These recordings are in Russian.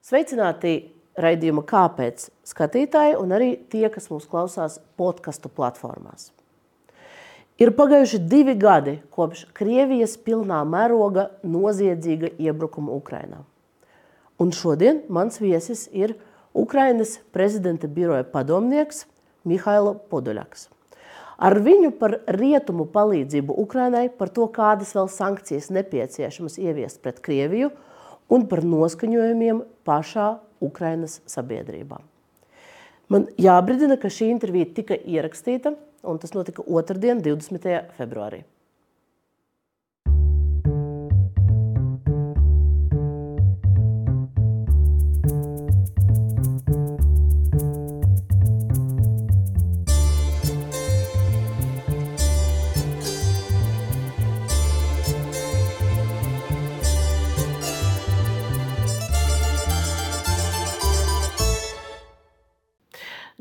Sveicināti raidījuma Kāpēc skatītāji un arī tie, kas mūs klausās podkastu platformās. Ir pagājuši divi gadi kopš Krievijas pilnā mēroga noziedzīga iebrukuma Ukrainā. Un šodien mans viesis ir Ukrainas prezidenta biroja padomnieks Mihailo Podoļaks. Ar viņu par rietumu palīdzību Ukrainai, par to, kādas vēl sankcijas nepieciešamas ieviest pret Krieviju – un par noskaņojumiem pašā Ukrainas sabiedrībā. Man jābrīdina, ka šī intervija tika ierakstīta, un tas notika otrdien, 20. februārī.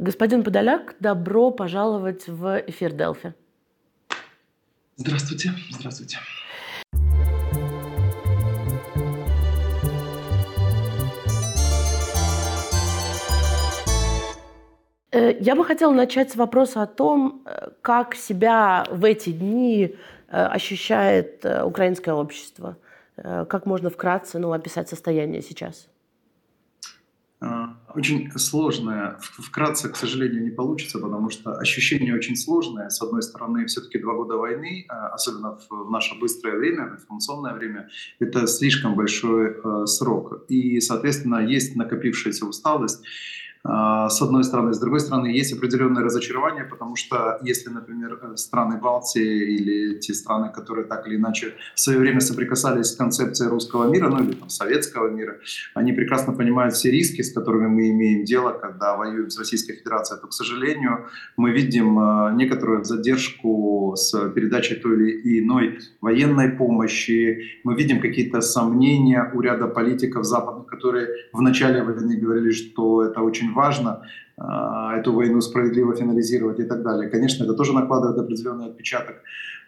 Господин Подоляк, добро пожаловать в эфир Делфи. Здравствуйте, здравствуйте. Э, я бы хотела начать с вопроса о том, э, как себя в эти дни э, ощущает украинское общество. Как можно вкратце ну, описать состояние сейчас? Очень сложное. Вкратце, к сожалению, не получится, потому что ощущение очень сложное. С одной стороны, все-таки два года войны, а, особенно в наше быстрое время, в информационное время, это слишком большой э, срок. И, соответственно, есть накопившаяся усталость. А, с одной стороны. С другой стороны, есть определенное разочарование, потому что если, например, э, страны Балтии или те страны, которые так или иначе в свое время соприкасались с концепцией русского мира, ну или там, советского мира, они прекрасно понимают все риски, с которыми мы имеем дело, когда воюем с Российской Федерацией, то, к сожалению, мы видим э, некоторую задержку с передачей той или иной военной помощи, мы видим какие-то сомнения у ряда политиков западных, которые в начале войны говорили, что это очень очень важно а, эту войну справедливо финализировать и так далее. Конечно, это тоже накладывает определенный отпечаток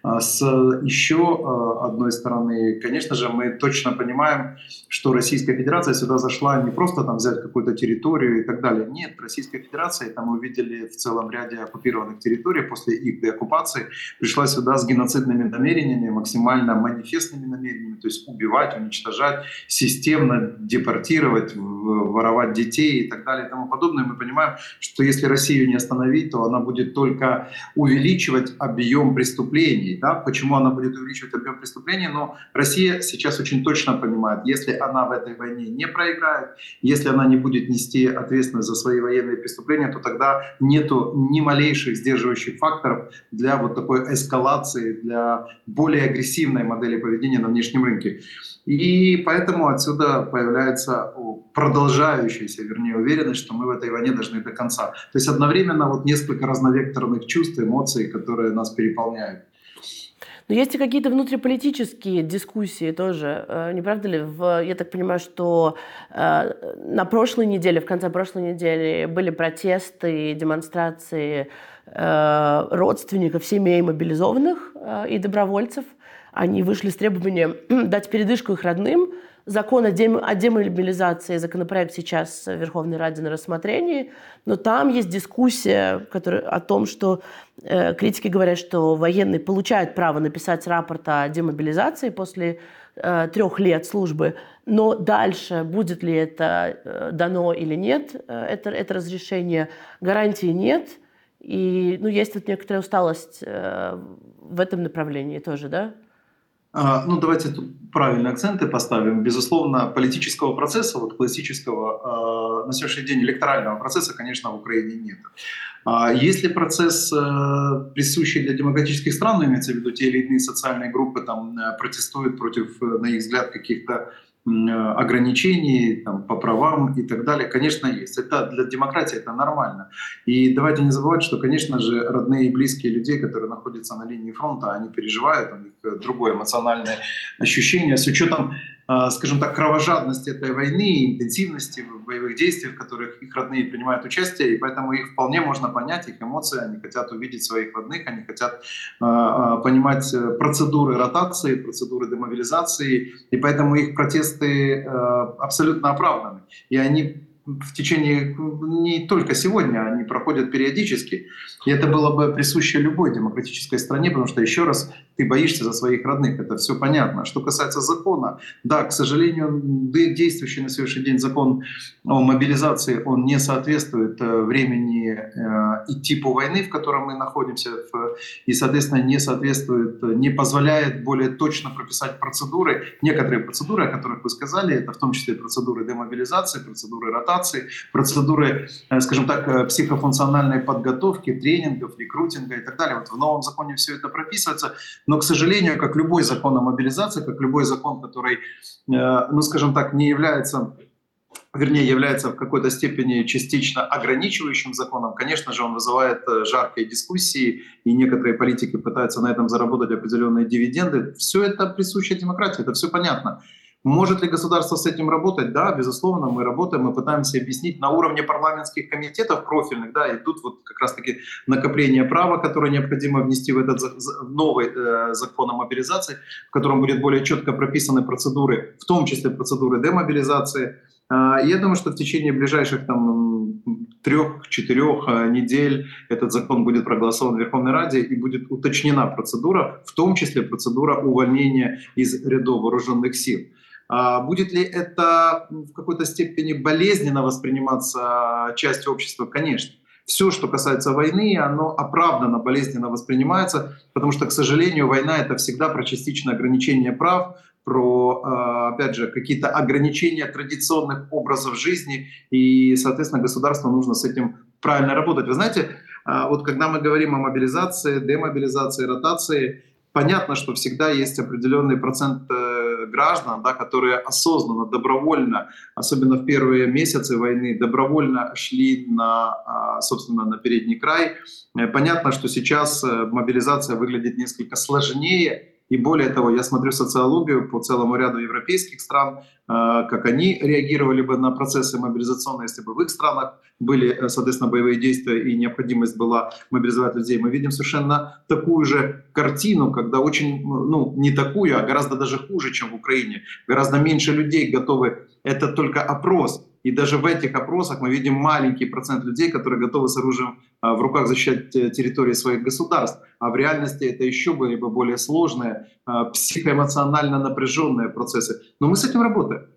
с еще а, одной стороны, конечно же, мы точно понимаем, что Российская Федерация сюда зашла не просто там взять какую-то территорию и так далее. Нет, Российская Федерация, это мы увидели в целом ряде оккупированных территорий после их деоккупации, пришла сюда с геноцидными намерениями, максимально манифестными намерениями, то есть убивать, уничтожать, системно депортировать, воровать детей и так далее и тому подобное. Мы понимаем, что если Россию не остановить, то она будет только увеличивать объем преступлений, преступлений. Да? Почему она будет увеличивать объем преступлений? Но Россия сейчас очень точно понимает, если она в этой войне не проиграет, если она не будет нести ответственность за свои военные преступления, то тогда нету ни малейших сдерживающих факторов для вот такой эскалации, для более агрессивной модели поведения на внешнем рынке. И поэтому отсюда появляется продолжающаяся, вернее, уверенность, что мы в этой войне должны до конца. То есть одновременно вот несколько разновекторных чувств, эмоций, которые нас переполняют. Но есть и какие-то внутриполитические дискуссии тоже, э, не правда ли? В, я так понимаю, что э, на прошлой неделе, в конце прошлой недели были протесты, демонстрации э, родственников семей мобилизованных и добровольцев. Они вышли с требованием дать передышку их родным, закон о, дем, демобилизации, законопроект сейчас в Верховной Раде на рассмотрении, но там есть дискуссия которая, о том, что э, критики говорят, что военные получают право написать рапорт о демобилизации после э, трех лет службы, но дальше будет ли это э, дано или нет, э, это, это разрешение, гарантии нет, и ну, есть вот некоторая усталость э, в этом направлении тоже, да? А, ну, давайте тут правильные акценты поставим. Безусловно, политического процесса, вот классического, а, на сегодняшний день электорального процесса, конечно, в Украине нет. А если процесс, э, присущий для демократических стран, ну, имеется в виду те или иные социальные группы, там, э, протестуют против, э, на их взгляд, каких-то ограничений там, по правам и так далее, конечно, есть. Это для демократии это нормально. И давайте не забывать, что, конечно же, родные и близкие людей, которые находятся на линии фронта, они переживают, у них другое эмоциональное ощущение с учетом скажем так, кровожадности этой войны, интенсивности боевых действий, в которых их родные принимают участие, и поэтому их вполне можно понять, их эмоции, они хотят увидеть своих родных, они хотят понимать процедуры ротации, процедуры демобилизации, и поэтому их протесты абсолютно оправданы. И они в течение не только сегодня, они проходят периодически. И это было бы присуще любой демократической стране, потому что, еще раз, ты боишься за своих родных, это все понятно. Что касается закона, да, к сожалению, действующий на сегодняшний день закон о мобилизации, он не соответствует э, времени э, и типу войны, в котором мы находимся, и, соответственно, не соответствует, не позволяет более точно прописать процедуры. Некоторые процедуры, о которых вы сказали, это в том числе процедуры демобилизации, процедуры ротации, процедуры, э, скажем так, психофункциональной подготовки, тренингов, рекрутинга и так далее. Вот в новом законе все это прописывается. Но, к сожалению, как любой закон о мобилизации, как любой закон, который, э, ну, скажем так, не является вернее, является в какой-то степени частично ограничивающим законом, конечно же, он вызывает э, жаркие дискуссии, и некоторые политики пытаются на этом заработать определенные дивиденды. Все это присуще демократии, это все понятно. Может ли государство с этим работать? Да, безусловно, мы работаем, мы пытаемся объяснить на уровне парламентских комитетов профильных, да, и тут вот как раз-таки накопление права, которое необходимо внести в этот новый э, закон о мобилизации, в котором будет более четко прописаны процедуры, в том числе процедуры демобилизации. Э, я думаю, что в течение ближайших там трех-четырех э, недель этот закон будет проголосован в Верховной Раде и будет уточнена процедура, в том числе процедура увольнения из рядов вооруженных сил. А будет ли это в какой-то степени болезненно восприниматься частью общества? Конечно. Все, что касается войны, оно оправданно болезненно воспринимается, потому что, к сожалению, война — это всегда про частичное ограничение прав, про, а, опять же, какие-то ограничения традиционных образов жизни, и, соответственно, государству нужно с этим правильно работать. Вы знаете, а, вот когда мы говорим о мобилизации, демобилизации, ротации, понятно, что всегда есть определенный процент э, граждан, да, которые осознанно, добровольно, особенно в первые месяцы войны, добровольно шли на, а, собственно, на передний край. Э, понятно, что сейчас э, мобилизация выглядит несколько сложнее, и более того, я смотрю социологию по целому ряду европейских стран, а, как они реагировали бы на процессы мобилизационные, если бы в их странах были, э, соответственно, боевые действия и необходимость была мобилизовать людей. Мы видим совершенно такую же картину, когда очень, ну, не такую, а гораздо даже хуже, чем в Украине. Гораздо меньше людей готовы, это только опрос, и даже в этих опросах мы видим маленький процент людей, которые готовы с оружием а, в руках защищать э, территории своих государств. А в реальности это еще были бы более сложные, а, психоэмоционально напряженные процессы. Но мы с этим работаем.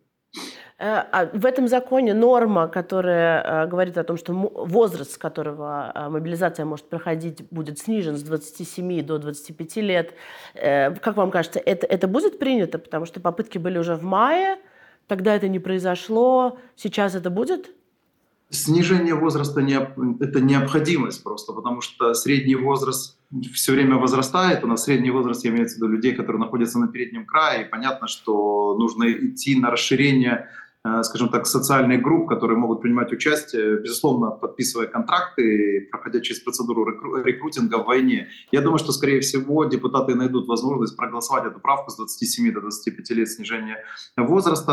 Э, а в этом законе норма, которая э, говорит о том, что возраст, с которого мобилизация может проходить, будет снижен с 27 до 25 лет. Как вам кажется, это, это будет принято? Потому что попытки были уже в мае, Тогда это не произошло, сейчас это будет? Снижение возраста это необходимость просто, потому что средний возраст все время возрастает. У нас средний возраст имеется в виду людей, которые находятся на переднем крае. И понятно, что нужно идти на расширение скажем так, социальных групп, которые могут принимать участие, безусловно, подписывая контракты, проходя через процедуру рекрутинга в войне. Я думаю, что, скорее всего, депутаты найдут возможность проголосовать эту правку с 27 до 25 лет снижения возраста,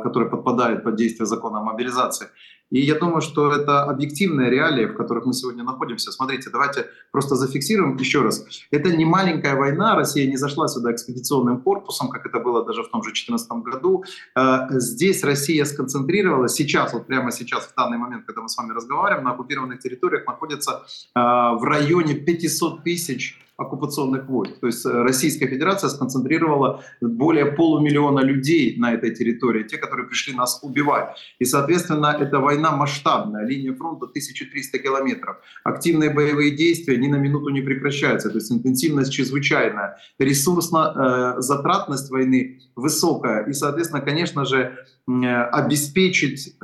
э, который подпадает под действие закона о мобилизации. И я думаю, что это объективные реалии, в которых мы сегодня находимся. Смотрите, давайте просто зафиксируем еще раз. Это не маленькая война, Россия не зашла сюда экспедиционным корпусом, как это было даже в том же 2014 году. Э, здесь Россия сконцентрировалась, сейчас, вот прямо сейчас, в данный момент, когда мы с вами разговариваем, на оккупированных территориях находится э, в районе 500 тысяч оккупационных войск. То есть э, Российская Федерация сконцентрировала более полумиллиона людей на этой территории, те, которые пришли нас убивать. И, соответственно, эта война масштабная, линия фронта 1300 километров. Активные боевые действия ни на минуту не прекращаются, то есть интенсивность чрезвычайная. Ресурсно-затратность э, войны высокая. И, соответственно, конечно же, э, обеспечить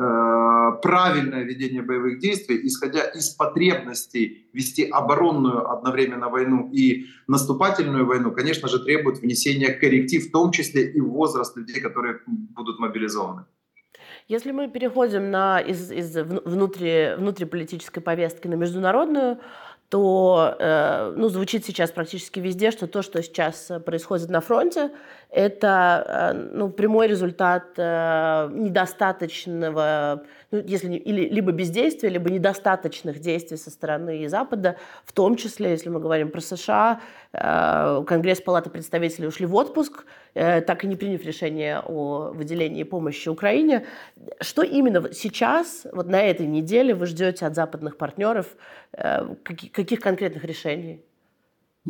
правильное ведение боевых действий, исходя из потребностей вести оборонную одновременно войну и наступательную войну, конечно же, требует внесения корректив, в том числе и возраст людей, которые будут мобилизованы. Если мы переходим на, из, из внутри, внутриполитической повестки на международную, то э, ну, звучит сейчас практически везде, что то, что сейчас происходит на фронте, это э, ну, прямой результат э, недостаточного, ну, если или, либо бездействия, либо недостаточных действий со стороны Запада, в том числе, если мы говорим про США, э, Конгресс Палаты представителей ушли в отпуск, так и не приняв решение о выделении помощи Украине. Что именно сейчас, вот на этой неделе, вы ждете от западных партнеров? Каких конкретных решений?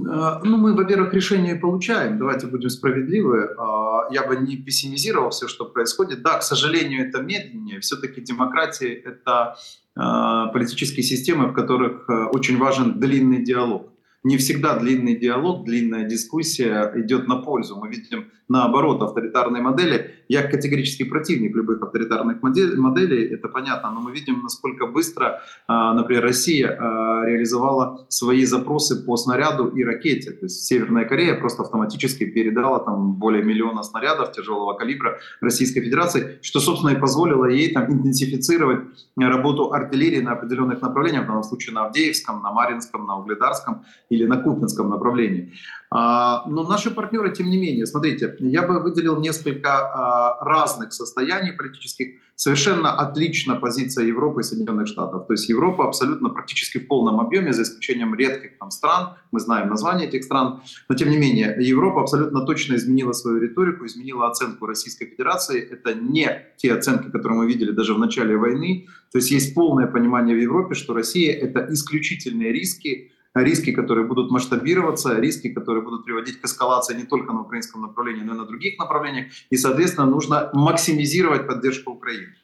А, ну, мы, во-первых, решение получаем, давайте будем справедливы. А, я бы не пессимизировал все, что происходит. Да, к сожалению, это медленнее. Все-таки демократия — это а, политические системы, в которых очень важен длинный диалог не всегда длинный диалог, длинная дискуссия идет на пользу. Мы видим наоборот авторитарные модели. Я категорически противник любых авторитарных моделей, это понятно, но мы видим, насколько быстро, а, например, Россия а, реализовала свои запросы по снаряду и ракете. То есть Северная Корея просто автоматически передала там более миллиона снарядов тяжелого калибра Российской Федерации, что, собственно, и позволило ей там интенсифицировать работу артиллерии на определенных направлениях, в данном случае на Авдеевском, на Маринском, на Угледарском или на Купинском направлении. А, но наши партнеры, тем не менее, смотрите, я бы выделил несколько а, разных состояний политических. Совершенно отлична позиция Европы и Соединенных Штатов. То есть Европа абсолютно практически в полном объеме, за исключением редких там стран. Мы знаем название этих стран. Но тем не менее, Европа абсолютно точно изменила свою риторику, изменила оценку Российской Федерации. Это не те оценки, которые мы видели даже в начале войны. То есть есть полное понимание в Европе, что Россия — это исключительные риски, риски, которые будут масштабироваться, риски, которые будут приводить к эскалации не только на украинском направлении, но и на других направлениях. И, соответственно, нужно максимизировать поддержку Украины.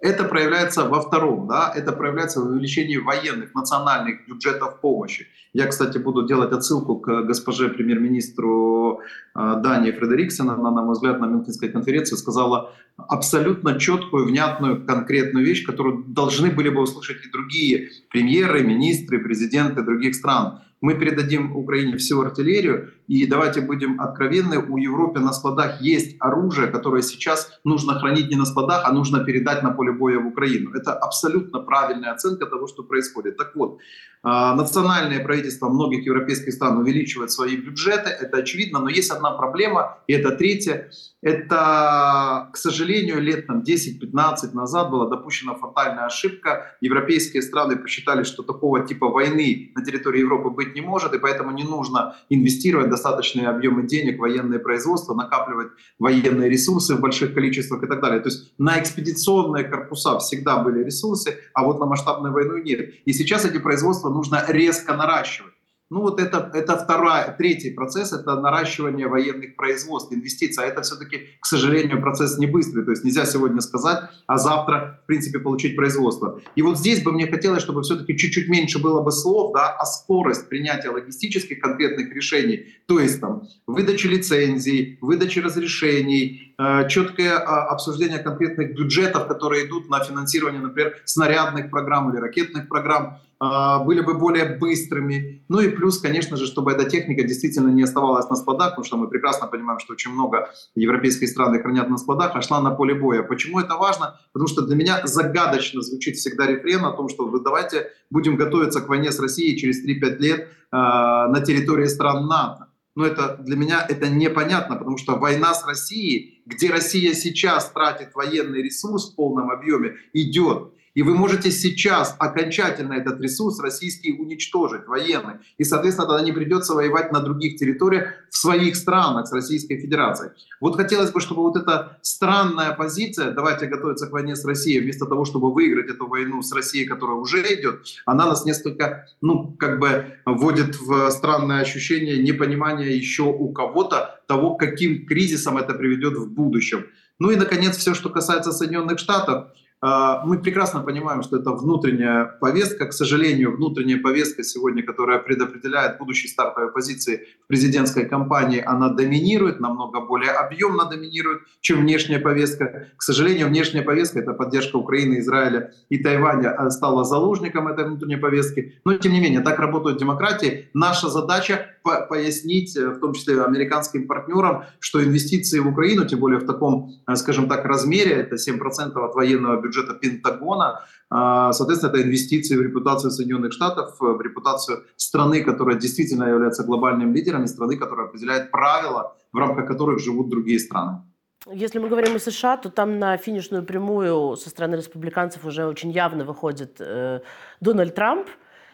Это проявляется во втором, да, это проявляется в увеличении военных национальных бюджетов помощи. Я, кстати, буду делать отсылку к госпоже премьер-министру э, Дании Фредериксена. Она, на мой взгляд, на Мюнхенской конференции сказала абсолютно четкую, внятную, конкретную вещь, которую должны были бы услышать и другие премьеры, министры, президенты других стран мы передадим Украине всю артиллерию, и давайте будем откровенны, у Европы на складах есть оружие, которое сейчас нужно хранить не на складах, а нужно передать на поле боя в Украину. Это абсолютно правильная оценка того, что происходит. Так вот, а, национальное правительство многих европейских стран увеличивает свои бюджеты, это очевидно, но есть одна проблема, и это третья. Это, к сожалению, лет там 10-15 назад была допущена фатальная ошибка. Европейские страны посчитали, что такого типа войны на территории Европы быть не может, и поэтому не нужно инвестировать достаточные объемы денег военное производство, накапливать военные ресурсы в больших количествах и так далее. То есть на экспедиционные корпуса всегда были ресурсы, а вот на масштабную войну нет. И сейчас эти производства нужно резко наращивать. Ну вот это, это второй, третий процесс, это наращивание военных производств, инвестиций. А это все-таки, к сожалению, процесс не быстрый. То есть нельзя сегодня сказать, а завтра, в принципе, получить производство. И вот здесь бы мне хотелось, чтобы все-таки чуть-чуть меньше было бы слов, да, а скорость принятия логистических конкретных решений. То есть там выдача лицензий, выдача разрешений, э, четкое э, обсуждение конкретных бюджетов, которые идут на финансирование, например, снарядных программ или ракетных программ а, были бы более быстрыми. Ну и плюс, конечно же, чтобы эта техника действительно не оставалась на складах, потому что мы прекрасно понимаем, что очень много европейских стран хранят на складах, а шла на поле боя. Почему это важно? Потому что для меня загадочно звучит всегда рефрен о том, что давайте будем готовиться к войне с Россией через 3-5 лет э, на территории стран НАТО. Но это для меня это непонятно, потому что война с Россией, где Россия сейчас тратит военный ресурс в полном объеме, идет. И вы можете сейчас окончательно этот ресурс российский уничтожить, военный. И, соответственно, тогда не придется воевать на других территориях в своих странах с Российской Федерацией. Вот хотелось бы, чтобы вот эта странная позиция, давайте готовиться к войне с Россией, вместо того, чтобы выиграть эту войну с Россией, которая уже идет, она нас несколько, ну, как бы вводит в странное ощущение непонимания еще у кого-то того, каким кризисом это приведет в будущем. Ну и, наконец, все, что касается Соединенных Штатов, мы прекрасно понимаем, что это внутренняя повестка. К сожалению, внутренняя повестка сегодня, которая предопределяет будущие стартовые позиции в президентской кампании, она доминирует, намного более объемно доминирует, чем внешняя повестка. К сожалению, внешняя повестка, это поддержка Украины, Израиля и Тайваня, а, стала заложником этой внутренней повестки. Но, тем не менее, так работают демократии. Наша задача по пояснить, э, в том числе американским партнерам, что инвестиции в Украину, тем более в таком, э, скажем так, размере, это 7% от военного бюджета, бюджета Пентагона. А, соответственно, это инвестиции в репутацию Соединенных Штатов, в репутацию страны, которая действительно является глобальным лидером, и страны, которая определяет правила, в рамках которых живут другие страны. Если мы говорим о США, то там на финишную прямую со стороны республиканцев уже очень явно выходит э, Дональд Трамп.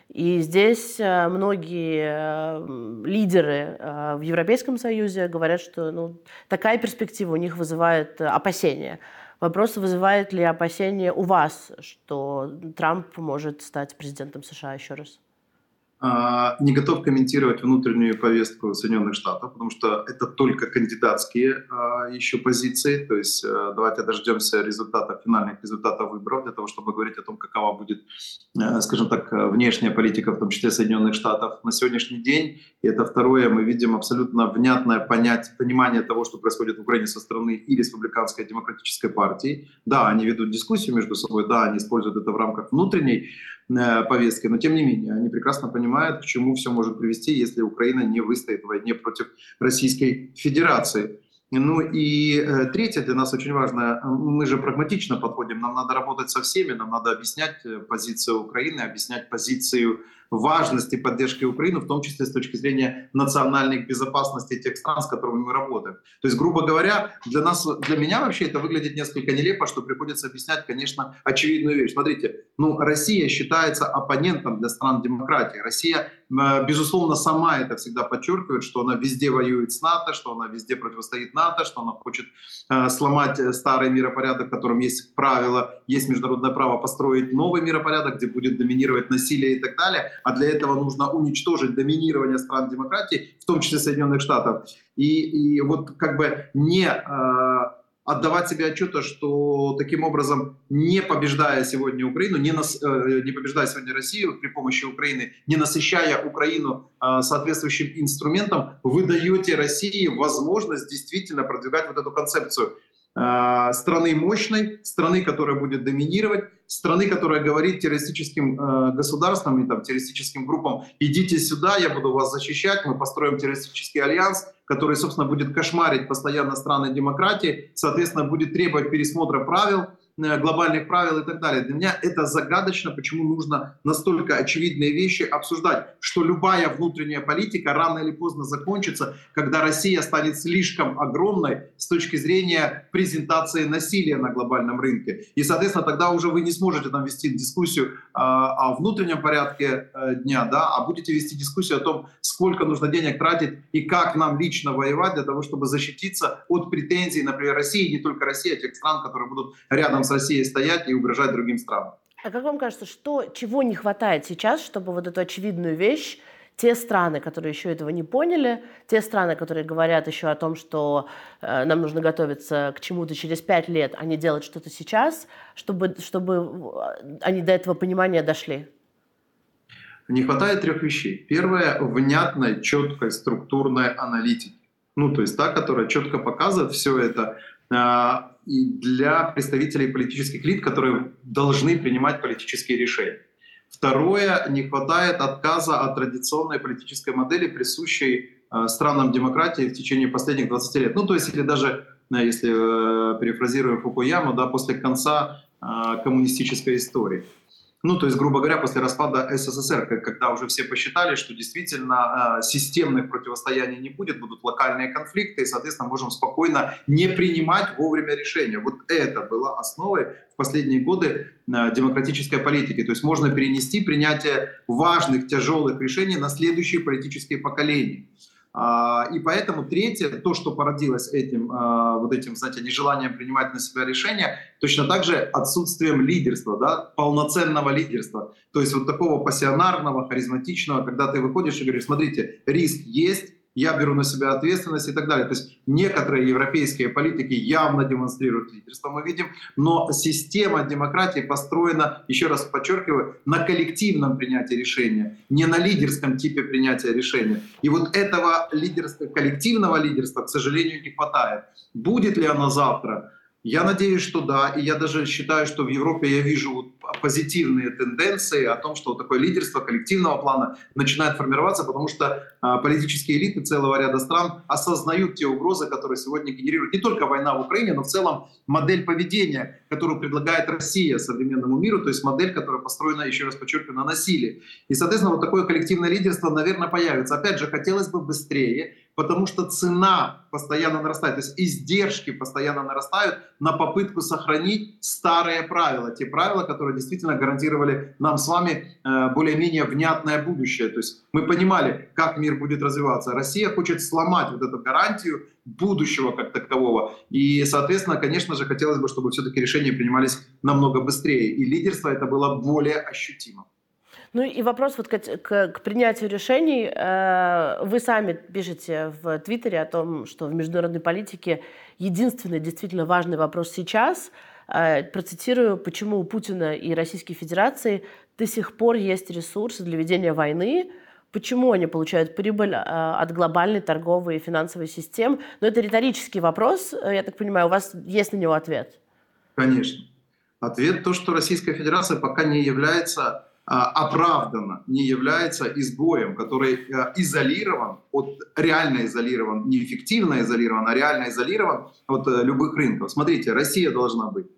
И здесь э, многие э, лидеры э, в Европейском Союзе говорят, что ну, такая перспектива у них вызывает опасения. Вопрос, вызывает ли опасения у вас, что Трамп может стать президентом США еще раз? А, не готов комментировать внутреннюю повестку Соединенных Штатов, потому что это только кандидатские а, еще позиции. То есть э, давайте дождемся результатов, финальных результатов выборов для того, чтобы говорить о том, какова будет, э, скажем так, внешняя политика, в том числе Соединенных Штатов на сегодняшний день. И это второе, мы видим абсолютно внятное понять, понимание того, что происходит в Украине со стороны и республиканской и демократической партии. Да, они ведут дискуссию между собой, да, они используют это в рамках внутренней Э, повестки, но тем не менее они прекрасно понимают, к чему все может привести, если Украина не выстоит в войне против Российской Федерации. Ну и э, третье для нас очень важно, мы же прагматично подходим, нам надо работать со всеми, нам надо объяснять э, позицию Украины, объяснять позицию важности поддержки Украины, в том числе с точки зрения национальной безопасности тех стран, с которыми мы работаем. То есть, грубо говоря, для нас, для меня вообще это выглядит несколько нелепо, что приходится объяснять, конечно, очевидную вещь. Смотрите, ну, Россия считается оппонентом для стран демократии. Россия Э, безусловно, сама это всегда подчеркивает, что она везде воюет с НАТО, что она везде противостоит НАТО, что она хочет э, сломать э, старый миропорядок, в котором есть правила, есть международное право построить новый миропорядок, где будет доминировать насилие и так далее. А для этого нужно уничтожить доминирование стран демократии, в том числе Соединенных Штатов. И, и вот как бы не отдавать себе отчета, что таким образом, не побеждая сегодня Украину, не, нас, э, не побеждая сегодня Россию при помощи Украины, не насыщая Украину э, соответствующим инструментом, вы даете России возможность действительно продвигать вот эту концепцию э, страны мощной, страны, которая будет доминировать, страны, которая говорит террористическим э, государствам и там, террористическим группам, идите сюда, я буду вас защищать, мы построим террористический альянс, который, собственно, будет кошмарить постоянно страны демократии, соответственно, будет требовать пересмотра правил, Э, глобальных правил и так далее. Для меня это загадочно, почему нужно настолько очевидные вещи обсуждать, что любая внутренняя политика рано или поздно закончится, когда Россия станет слишком огромной с точки зрения презентации насилия на глобальном рынке. И, соответственно, тогда уже вы не сможете там вести дискуссию э, о внутреннем порядке э, дня, да, а будете вести дискуссию о том, сколько нужно денег тратить и как нам лично воевать для того, чтобы защититься от претензий, например, России, не только России, а тех стран, которые будут рядом с Россией стоять и угрожать другим странам. А как вам кажется, что, чего не хватает сейчас, чтобы вот эту очевидную вещь те страны, которые еще этого не поняли, те страны, которые говорят еще о том, что э, нам нужно готовиться к чему-то через пять лет, а не делать что-то сейчас, чтобы, чтобы э, они до этого понимания дошли? Не хватает трех вещей. Первое — внятной, четкой, структурной аналитики. Ну, то есть та, которая четко показывает все это, а, и для представителей политических лид, которые должны принимать политические решения. Второе, не хватает отказа от традиционной политической модели, присущей а, странам демократии в течение последних 20 лет. Ну, то есть, или даже, э, если э, перефразируем Фукуяму, да, после конца коммунистической истории. Ну, то есть, грубо говоря, после распада СССР, когда уже все посчитали, что действительно э, системных противостояний не будет, будут локальные конфликты, и, соответственно, можем спокойно не принимать вовремя решения. Вот это было основой в последние годы э, демократической политики. То есть можно перенести принятие важных, тяжелых решений на следующие политические поколения. А, и поэтому третье, то, что породилось этим, а, вот этим, знаете, нежеланием принимать на себя решения, точно так же отсутствием лидерства, да, полноценного лидерства. То есть вот такого пассионарного, харизматичного, когда ты выходишь и говоришь, смотрите, риск есть, я беру на себя ответственность и так далее. То есть некоторые европейские политики явно демонстрируют лидерство, мы видим, но система демократии построена, еще раз подчеркиваю, на коллективном принятии решения, не на лидерском типе принятия решения. И вот этого лидерства, коллективного лидерства, к сожалению, не хватает. Будет ли оно завтра? Я надеюсь, что да. И я даже считаю, что в Европе я вижу позитивные тенденции о том, что такое лидерство коллективного плана начинает формироваться, потому что а, политические элиты целого ряда стран осознают те угрозы, которые сегодня генерирует не только война в Украине, но в целом модель поведения, которую предлагает Россия современному миру, то есть модель, которая построена, еще раз подчеркиваю, на насилии. И, соответственно, вот такое коллективное лидерство, наверное, появится. Опять же, хотелось бы быстрее, потому что цена постоянно нарастает, то есть издержки постоянно нарастают на попытку сохранить старые правила, те правила, которые действительно гарантировали нам с вами э, более-менее внятное будущее. То есть мы понимали, как мир будет развиваться. Россия хочет сломать вот эту гарантию будущего как такового. И, соответственно, конечно же, хотелось бы, чтобы все-таки решения принимались намного быстрее. И лидерство это было более ощутимо. Ну и вопрос вот к, к, к принятию решений. Э, вы сами пишете в Твиттере о том, что в международной политике единственный действительно важный вопрос сейчас, э, процитирую, почему у Путина и Российской Федерации до сих пор есть ресурсы для ведения войны, почему они получают прибыль э, от глобальной торговой и финансовой системы. Но это риторический вопрос, я так понимаю, у вас есть на него ответ? Конечно. Ответ то, что Российская Федерация пока не является оправданно не является изгоем, который э, изолирован, от, реально изолирован, не эффективно изолирован, а реально изолирован от э, любых рынков. Смотрите, Россия должна быть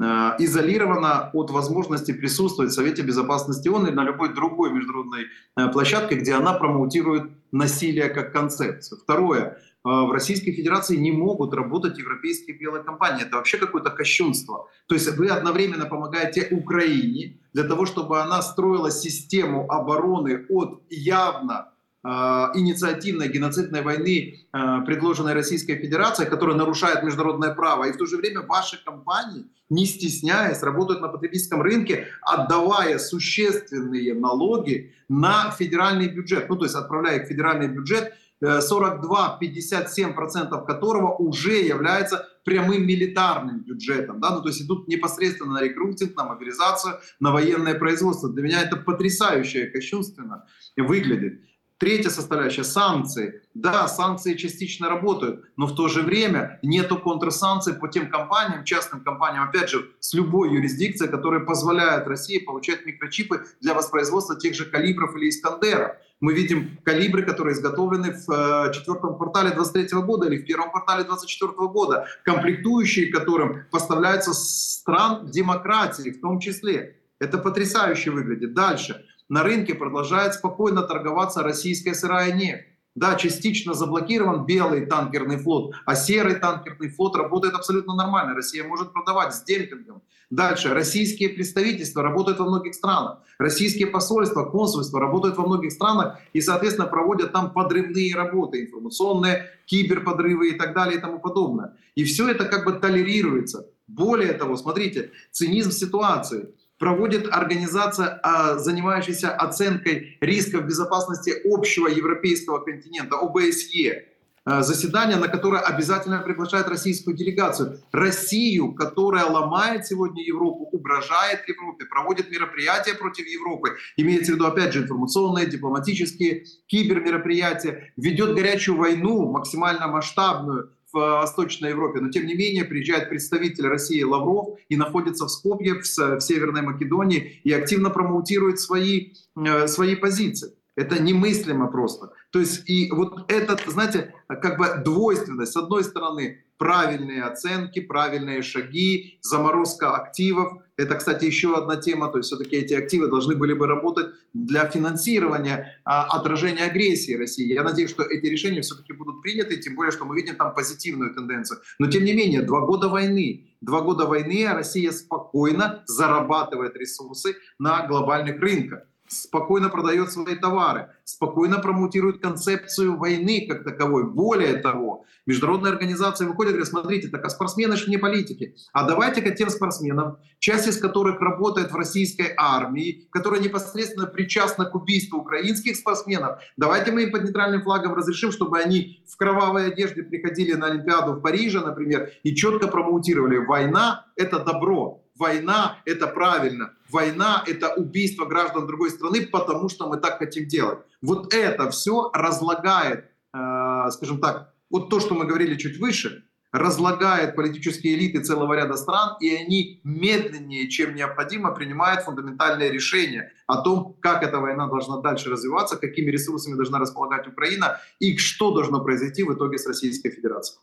э, изолирована от возможности присутствовать в Совете Безопасности ООН или на любой другой международной площадке, где она промоутирует насилие как концепцию. Второе. А, в Российской Федерации не могут работать европейские белые компании. Это вообще какое-то кощунство. То есть вы одновременно помогаете Украине для того, чтобы она строила систему обороны от явно э, инициативной геноцидной войны, э, предложенной Российской Федерацией, которая нарушает международное право. И в то же время ваши компании, не стесняясь, работают на потребительском рынке, отдавая существенные налоги на федеральный бюджет. Ну, то есть отправляя в федеральный бюджет 42-57% которого уже является прямым милитарным бюджетом. Да? Ну, то есть идут непосредственно на рекрутинг, на мобилизацию, на военное производство. Для меня это потрясающе кощунственно выглядит. Третья составляющая – санкции. Да, санкции частично работают, но в то же время нету контрсанкций по тем компаниям, частным компаниям, опять же, с любой юрисдикцией, которые позволяют России получать микрочипы для воспроизводства тех же калибров или искандеров. Мы видим калибры, которые изготовлены в э, четвертом квартале 2023 года или в первом квартале 2024 года, комплектующие которым поставляются стран демократии в том числе. Это потрясающе выглядит. Дальше на рынке продолжает спокойно торговаться российская сырая нефть. Да, частично заблокирован белый танкерный флот, а серый танкерный флот работает абсолютно нормально. Россия может продавать с демпингом. Дальше. Российские представительства работают во многих странах. Российские посольства, консульства работают во многих странах и, соответственно, проводят там подрывные работы, информационные, киберподрывы и так далее и тому подобное. И все это как бы толерируется. Более того, смотрите, цинизм ситуации проводит организация, а, занимающаяся оценкой рисков безопасности общего европейского континента, ОБСЕ. А, заседание, на которое обязательно приглашает российскую делегацию. Россию, которая ломает сегодня Европу, угрожает Европе, проводит мероприятия против Европы, имеется в виду, опять же, информационные, дипломатические, кибермероприятия, ведет горячую войну, максимально масштабную, в Восточной Европе, но тем не менее приезжает представитель России Лавров и находится в Скопье, в, в Северной Македонии и активно промоутирует свои, э, свои позиции. Это немыслимо просто. То есть и вот этот, знаете, как бы двойственность. С одной стороны, правильные оценки, правильные шаги, заморозка активов. Это, кстати, еще одна тема. То есть все-таки эти активы должны были бы работать для финансирования а, отражения агрессии России. Я надеюсь, что эти решения все-таки будут приняты, тем более, что мы видим там позитивную тенденцию. Но тем не менее, два года войны. Два года войны, а Россия спокойно зарабатывает ресурсы на глобальных рынках спокойно продает свои товары, спокойно промоутирует концепцию войны как таковой. Более того, международные организации выходят и говорят, смотрите, так а спортсмены же не политики. А давайте-ка тем спортсменам, часть из которых работает в российской армии, которая непосредственно причастна к убийству украинских спортсменов, давайте мы им под нейтральным флагом разрешим, чтобы они в кровавой одежде приходили на Олимпиаду в Париже, например, и четко промоутировали, война — это добро, Война — это правильно. Война — это убийство граждан другой страны, потому что мы так хотим делать. Вот это все разлагает, э, скажем так, вот то, что мы говорили чуть выше, разлагает политические элиты целого ряда стран, и они медленнее, чем необходимо, принимают фундаментальные решения о том, как эта война должна дальше развиваться, какими ресурсами должна располагать Украина и что должно произойти в итоге с Российской Федерацией.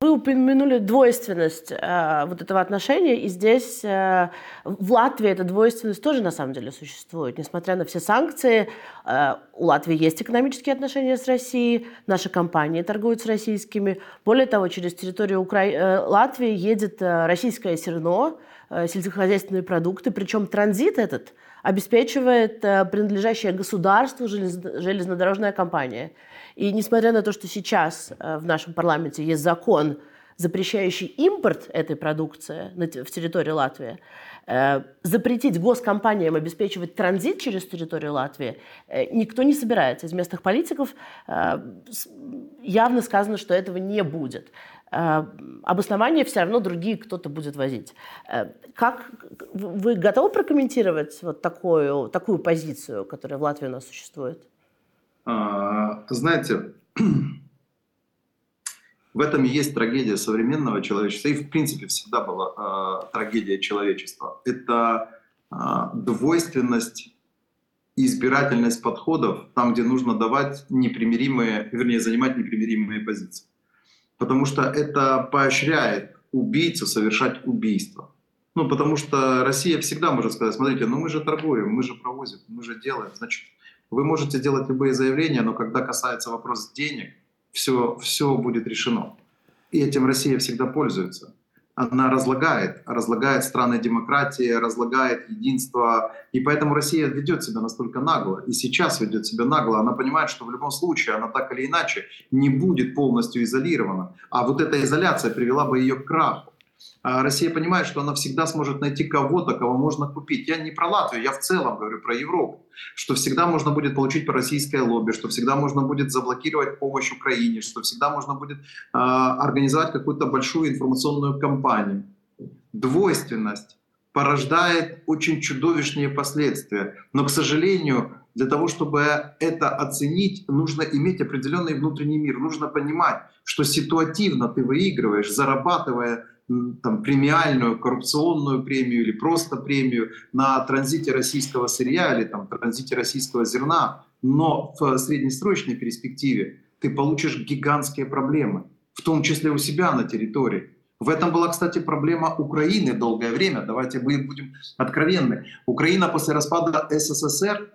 Вы упомянули двойственность э, вот этого отношения, и здесь э, в Латвии эта двойственность тоже на самом деле существует. Несмотря на все санкции, э, у Латвии есть экономические отношения с Россией, наши компании торгуют с российскими. Более того, через территорию Укра... э, Латвии едет э, российское зерно, э, сельскохозяйственные продукты, причем транзит этот обеспечивает э, принадлежащая государству желез... железнодорожная компания – и несмотря на то, что сейчас э, в нашем парламенте есть закон, запрещающий импорт этой продукции в территории Латвии, э, запретить госкомпаниям обеспечивать транзит через территорию Латвии э, никто не собирается. Из местных политиков явно сказано, что этого не будет. Обоснования все равно другие кто-то будет возить. Как вы готовы прокомментировать вот такую, такую позицию, которая в Латвии у нас существует? А, знаете, в этом и есть трагедия современного человечества, и в принципе всегда была э, трагедия человечества. Это э, двойственность и избирательность подходов там, где нужно давать непримиримые, вернее, занимать непримиримые позиции. Потому что это поощряет убийцу совершать убийство. Ну, потому что Россия всегда может сказать, смотрите, ну мы же торгуем, мы же провозим, мы же делаем, значит, вы можете делать любые заявления, но когда касается вопрос денег, все, все будет решено. И этим Россия всегда пользуется. Она разлагает, разлагает страны демократии, разлагает единство. И поэтому Россия ведет себя настолько нагло. И сейчас ведет себя нагло. Она понимает, что в любом случае она так или иначе не будет полностью изолирована. А вот эта изоляция привела бы ее к краху. А Россия понимает, что она всегда сможет найти кого-то, кого можно купить. Я не про Латвию, я в целом говорю про Европу. Что всегда можно будет получить по российское лобби, что всегда можно будет заблокировать помощь Украине, что всегда можно будет э, организовать какую-то большую информационную кампанию. Двойственность порождает очень чудовищные последствия. Но, к сожалению, для того, чтобы это оценить, нужно иметь определенный внутренний мир. Нужно понимать, что ситуативно ты выигрываешь, зарабатывая там, премиальную коррупционную премию или просто премию на транзите российского сырья или там, транзите российского зерна, но в среднесрочной перспективе ты получишь гигантские проблемы, в том числе у себя на территории. В этом была, кстати, проблема Украины долгое время. Давайте мы будем откровенны. Украина после распада СССР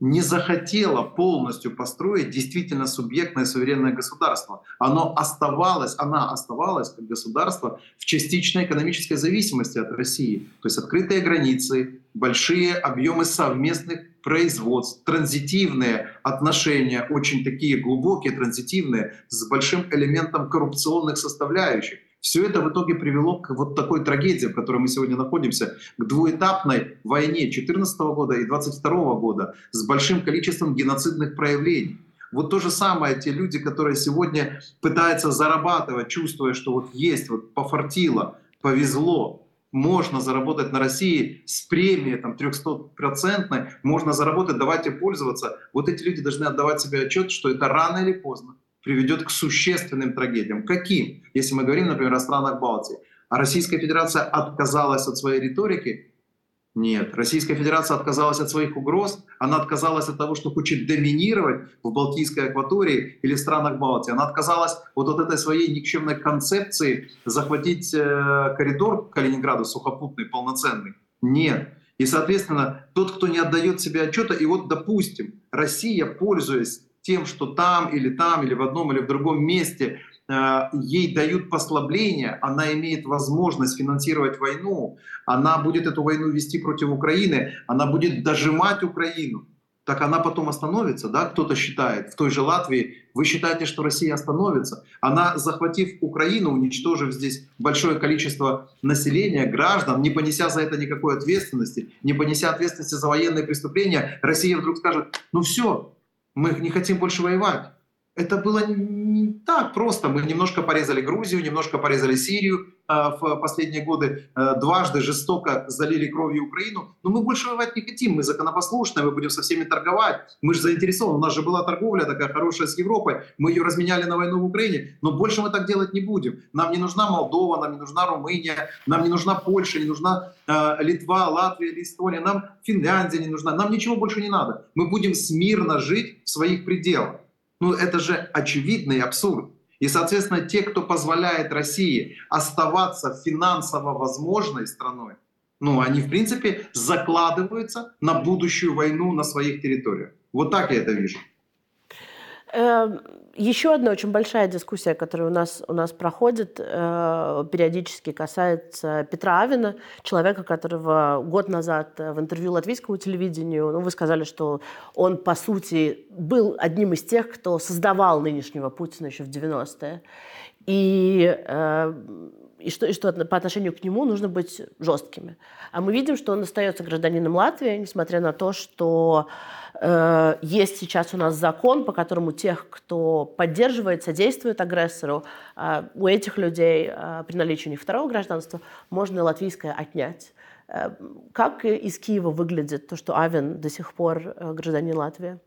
не захотела полностью построить действительно субъектное суверенное государство. Оно оставалось, она оставалась как государство в частичной экономической зависимости от России. То есть открытые границы, большие объемы совместных производств, транзитивные отношения, очень такие глубокие, транзитивные, с большим элементом коррупционных составляющих. Все это в итоге привело к вот такой трагедии, в которой мы сегодня находимся, к двуэтапной войне 2014 года и 2022 года с большим количеством геноцидных проявлений. Вот то же самое те люди, которые сегодня пытаются зарабатывать, чувствуя, что вот есть, вот пофартило, повезло, можно заработать на России с премией там 300-процентной, можно заработать, давайте пользоваться. Вот эти люди должны отдавать себе отчет, что это рано или поздно приведет к существенным трагедиям. Каким? Если мы говорим, например, о странах Балтии. А Российская Федерация отказалась от своей риторики? Нет. Российская Федерация отказалась от своих угроз, она отказалась от того, что хочет доминировать в Балтийской акватории или странах Балтии. Она отказалась вот от этой своей никчемной концепции захватить э, коридор к Калининграду сухопутный, полноценный. Нет. И, соответственно, тот, кто не отдает себе отчета, и вот, допустим, Россия, пользуясь тем, что там или там, или в одном или в другом месте э, ей дают послабление, она имеет возможность финансировать войну, она будет эту войну вести против Украины, она будет дожимать Украину, так она потом остановится, да, кто-то считает, в той же Латвии, вы считаете, что Россия остановится? Она, захватив Украину, уничтожив здесь большое количество населения, граждан, не понеся за это никакой ответственности, не понеся ответственности за военные преступления, Россия вдруг скажет, ну все, мы не хотим больше воевать. Это было не так просто. Мы немножко порезали Грузию, немножко порезали Сирию, в последние годы дважды жестоко залили кровью Украину, но мы больше воевать не хотим, мы законопослушные, мы будем со всеми торговать, мы же заинтересованы, у нас же была торговля такая хорошая с Европой, мы ее разменяли на войну в Украине, но больше мы так делать не будем. Нам не нужна Молдова, нам не нужна Румыния, нам не нужна Польша, не нужна э, Литва, Латвия или Эстония, нам Финляндия не нужна, нам ничего больше не надо. Мы будем смирно жить в своих пределах. Ну это же очевидный абсурд. И, соответственно, те, кто позволяет России оставаться финансово возможной страной, ну, они, в принципе, закладываются на будущую войну на своих территориях. Вот так я это вижу. Еще одна очень большая дискуссия, которая у нас, у нас проходит э, периодически, касается Петра Авина, человека, которого год назад в интервью латвийскому телевидению, ну, вы сказали, что он, по сути, был одним из тех, кто создавал нынешнего Путина еще в 90-е. И э, и что, и что по отношению к нему нужно быть жесткими. А мы видим, что он остается гражданином Латвии, несмотря на то, что э, есть сейчас у нас закон, по которому тех, кто поддерживает, содействует агрессору, э, у этих людей э, при наличии у них второго гражданства можно латвийское отнять. Э, как из Киева выглядит то, что Авен до сих пор э, гражданин Латвии?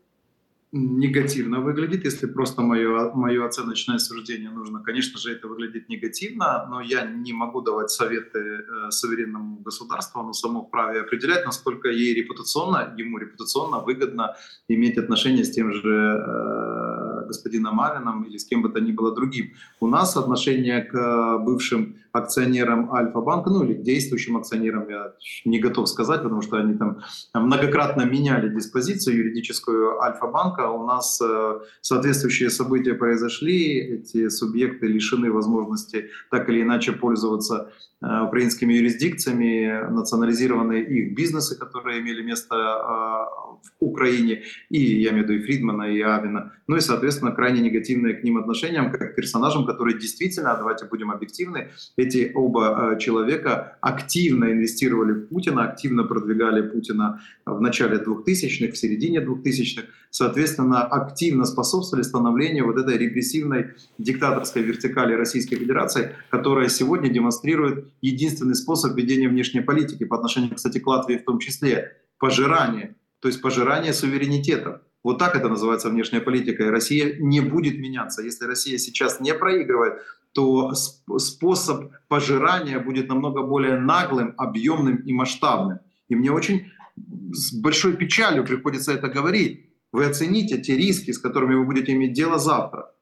Негативно выглядит, если просто мое, мое оценочное суждение нужно. Конечно же, это выглядит негативно, но я не могу давать советы э, суверенному государству, оно само вправе определять, насколько ей репутационно, ему репутационно выгодно иметь отношения с тем же э, господином Авином или с кем бы то ни было другим. У нас отношение к бывшим акционерам Альфа-банка, ну или действующим акционерам, я не готов сказать, потому что они там многократно меняли диспозицию юридическую Альфа-банка. У нас э, соответствующие события произошли, эти субъекты лишены возможности так или иначе пользоваться Э, украинскими юрисдикциями, национализированы их бизнесы, которые имели место э, в Украине, и я имею в виду и Фридмана, и Авина, ну и, соответственно, крайне негативное к ним отношениям, как к персонажам, которые действительно, давайте будем объективны, эти оба э, человека активно инвестировали в Путина, активно продвигали Путина в начале 2000-х, в середине 2000-х, соответственно, активно способствовали становлению вот этой репрессивной диктаторской вертикали Российской Федерации, которая сегодня демонстрирует единственный способ ведения внешней политики по отношению, кстати, к Латвии в том числе — пожирание, то есть пожирание суверенитета. Вот так это называется внешняя политика. И Россия не будет меняться. Если Россия сейчас не проигрывает, то способ пожирания будет намного более наглым, объемным и масштабным. И мне очень с большой печалью приходится это говорить. Вы оцените те риски, с которыми вы будете иметь дело завтра.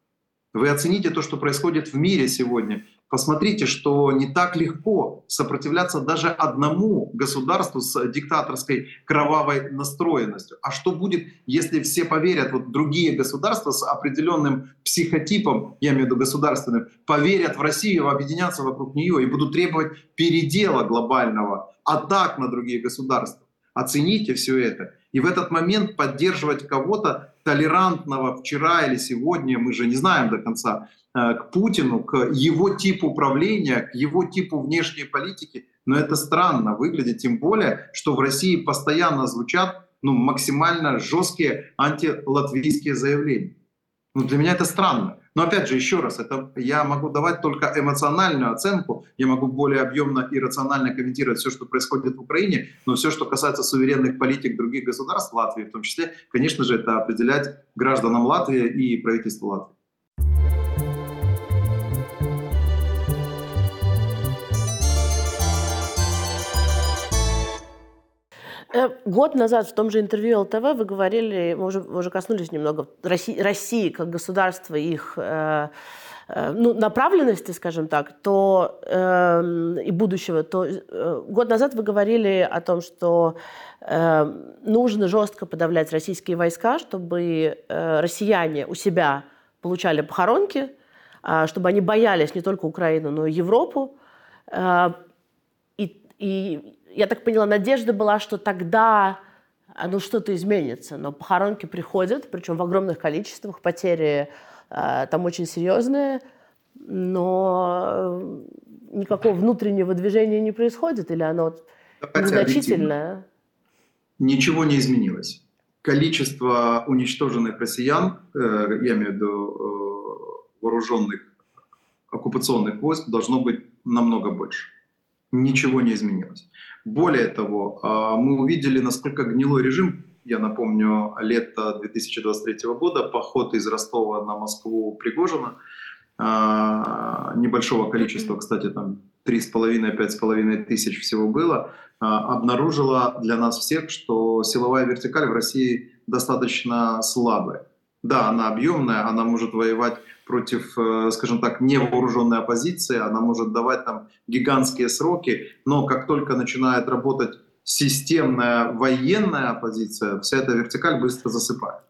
Вы оцените то, что происходит в мире сегодня посмотрите, что не так легко сопротивляться даже одному государству с диктаторской кровавой настроенностью. А что будет, если все поверят, вот другие государства с определенным психотипом, я имею в виду государственным, поверят в Россию, объединятся вокруг нее и будут требовать передела глобального, атак на другие государства. Оцените все это. И в этот момент поддерживать кого-то толерантного вчера или сегодня, мы же не знаем до конца, к Путину, к его типу управления, к его типу внешней политики. Но это странно выглядит, тем более, что в России постоянно звучат ну, максимально жесткие антилатвийские заявления. Ну, для меня это странно. Но опять же, еще раз, это я могу давать только эмоциональную оценку, я могу более объемно и рационально комментировать все, что происходит в Украине, но все, что касается суверенных политик других государств, Латвии в том числе, конечно же, это определять гражданам Латвии и правительству Латвии. Год назад в том же интервью ЛТВ вы говорили, мы уже, мы уже коснулись немного России, России как государства, их э, э, ну, направленности, скажем так, то э, и будущего, то э, год назад вы говорили о том, что э, нужно жестко подавлять российские войска, чтобы э, россияне у себя получали похоронки, э, чтобы они боялись не только Украину, но и Европу. Э, и я так поняла, надежда была, что тогда ну, что-то изменится. Но похоронки приходят, причем в огромных количествах, потери э, там очень серьезные, но никакого внутреннего движения не происходит, или оно Давайте незначительное? Ничего не изменилось. Количество уничтоженных россиян, э, я имею в виду э, вооруженных оккупационных войск должно быть намного больше. Ничего не изменилось. Более того, а, мы увидели, насколько гнилой режим, я напомню, лето 2023 года, поход из Ростова на Москву Пригожина, а, небольшого количества, кстати, там 3,5-5,5 тысяч всего было, а, обнаружила для нас всех, что силовая вертикаль в России достаточно слабая. Да, она объемная, она может воевать против, э, скажем так, невооруженной оппозиции, она может давать там гигантские сроки, но как только начинает работать системная военная оппозиция, вся эта вертикаль быстро засыпает.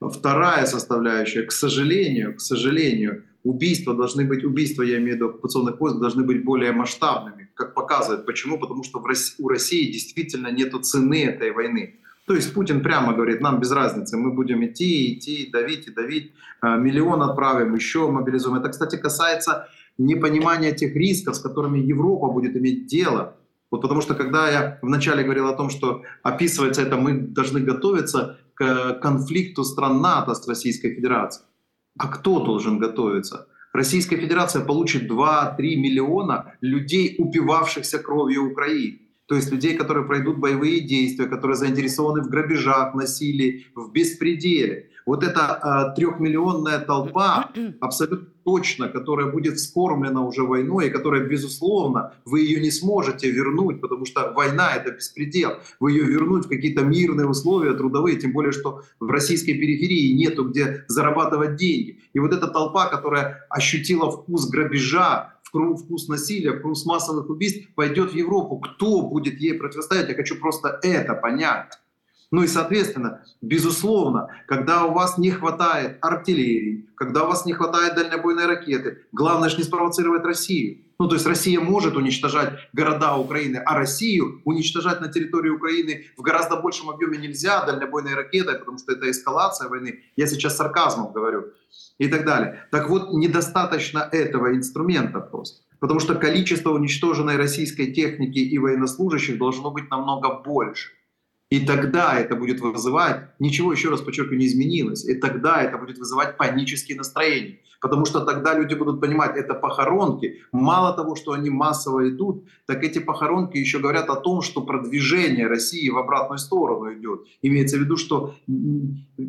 Вторая составляющая, к сожалению, к сожалению, убийства должны быть, убийства, я имею в виду оккупационных войск, должны быть более масштабными, как показывает. Почему? Потому что в России, у России действительно нет цены этой войны. То есть Путин прямо говорит, нам без разницы, мы будем идти, идти, давить и давить, а, миллион отправим, еще мобилизуем. Это, кстати, касается непонимания тех рисков, с которыми Европа будет иметь дело. Вот потому что когда я вначале говорил о том, что описывается это, мы должны готовиться к конфликту стран НАТО с Российской Федерацией. А кто должен готовиться? Российская Федерация получит 2-3 миллиона людей, упивавшихся кровью Украины. То есть людей, которые пройдут боевые действия, которые заинтересованы в грабежах, насилии, в беспределе. Вот эта э, трехмиллионная толпа абсолютно точно, которая будет вскормлена уже войной, и которая, безусловно, вы ее не сможете вернуть, потому что война — это беспредел. Вы ее вернуть в какие-то мирные условия трудовые, тем более, что в российской периферии нету где зарабатывать деньги. И вот эта толпа, которая ощутила вкус грабежа, вкус насилия, вкус массовых убийств, пойдет в Европу. Кто будет ей противостоять? Я хочу просто это понять. Ну и, соответственно, безусловно, когда у вас не хватает артиллерии, когда у вас не хватает дальнобойной ракеты, главное же не спровоцировать Россию. Ну, то есть Россия может уничтожать города Украины, а Россию уничтожать на территории Украины в гораздо большем объеме нельзя дальнобойной ракетой, потому что это эскалация войны. Я сейчас сарказмом говорю и так далее. Так вот, недостаточно этого инструмента просто. Потому что количество уничтоженной российской техники и военнослужащих должно быть намного больше. И тогда это будет вызывать, ничего, еще раз подчеркиваю, не изменилось, и тогда это будет вызывать панические настроения. Потому что тогда люди будут понимать, это похоронки. Мало того, что они массово идут, так эти похоронки еще говорят о том, что продвижение России в обратную сторону идет. Имеется в виду, что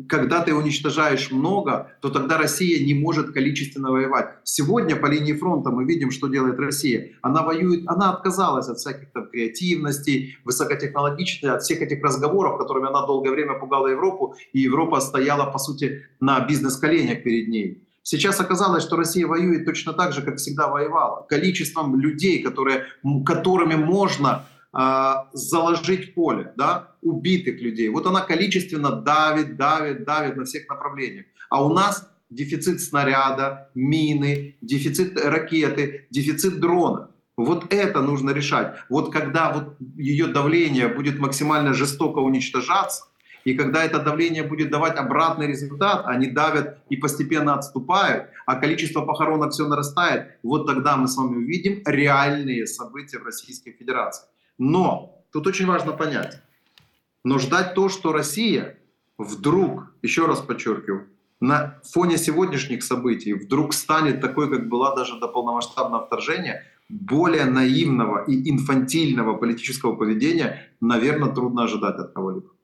когда ты уничтожаешь много, то тогда Россия не может количественно воевать. Сегодня по линии фронта мы видим, что делает Россия. Она воюет, она отказалась от всяких там креативностей, высокотехнологичности, от всех этих разговоров, которыми она долгое время пугала Европу, и Европа стояла, по сути, на бизнес-коленях перед ней. Сейчас оказалось, что Россия воюет точно так же, как всегда воевала. Количеством людей, которые, которыми можно э, заложить поле, да, убитых людей. Вот она количественно давит, давит, давит на всех направлениях. А у нас дефицит снаряда, мины, дефицит ракеты, дефицит дрона. Вот это нужно решать. Вот когда вот ее давление будет максимально жестоко уничтожаться, и когда это давление будет давать обратный результат, они давят и постепенно отступают, а количество похоронок все нарастает, вот тогда мы с вами увидим реальные события в Российской Федерации. Но тут очень важно понять, но ждать то, что Россия вдруг, еще раз подчеркиваю, на фоне сегодняшних событий вдруг станет такой, как была даже до полномасштабного вторжения, более наивного и инфантильного политического поведения, наверное, трудно ожидать от кого-либо.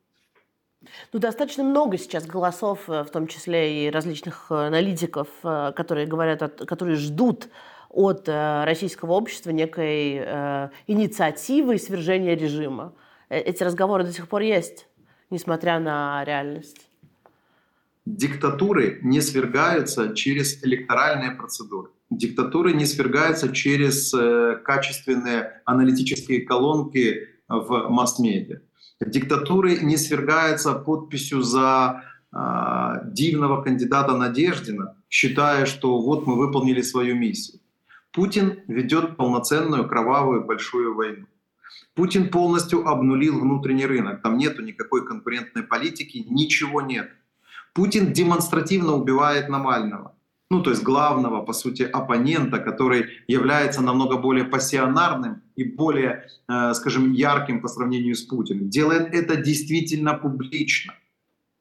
Ну, достаточно много сейчас голосов, э, в том числе и различных э, аналитиков, э, которые говорят, которые ждут от российского общества некой инициативы свержения режима. Эти разговоры до сих пор есть, несмотря на реальность. Диктатуры не свергаются через электоральные процедуры. Диктатуры не свергаются через качественные аналитические колонки в масс-медиа. Диктатуры не свергаются подписью за э, дивного кандидата Надеждина, считая, что вот мы выполнили свою миссию. Путин ведет полноценную кровавую большую войну. Путин полностью обнулил внутренний рынок. Там нету никакой конкурентной политики, ничего нет. Путин демонстративно убивает Навального ну, то есть главного, по сути, оппонента, который является намного более пассионарным и более, э, скажем, ярким по сравнению с Путиным, делает это действительно публично.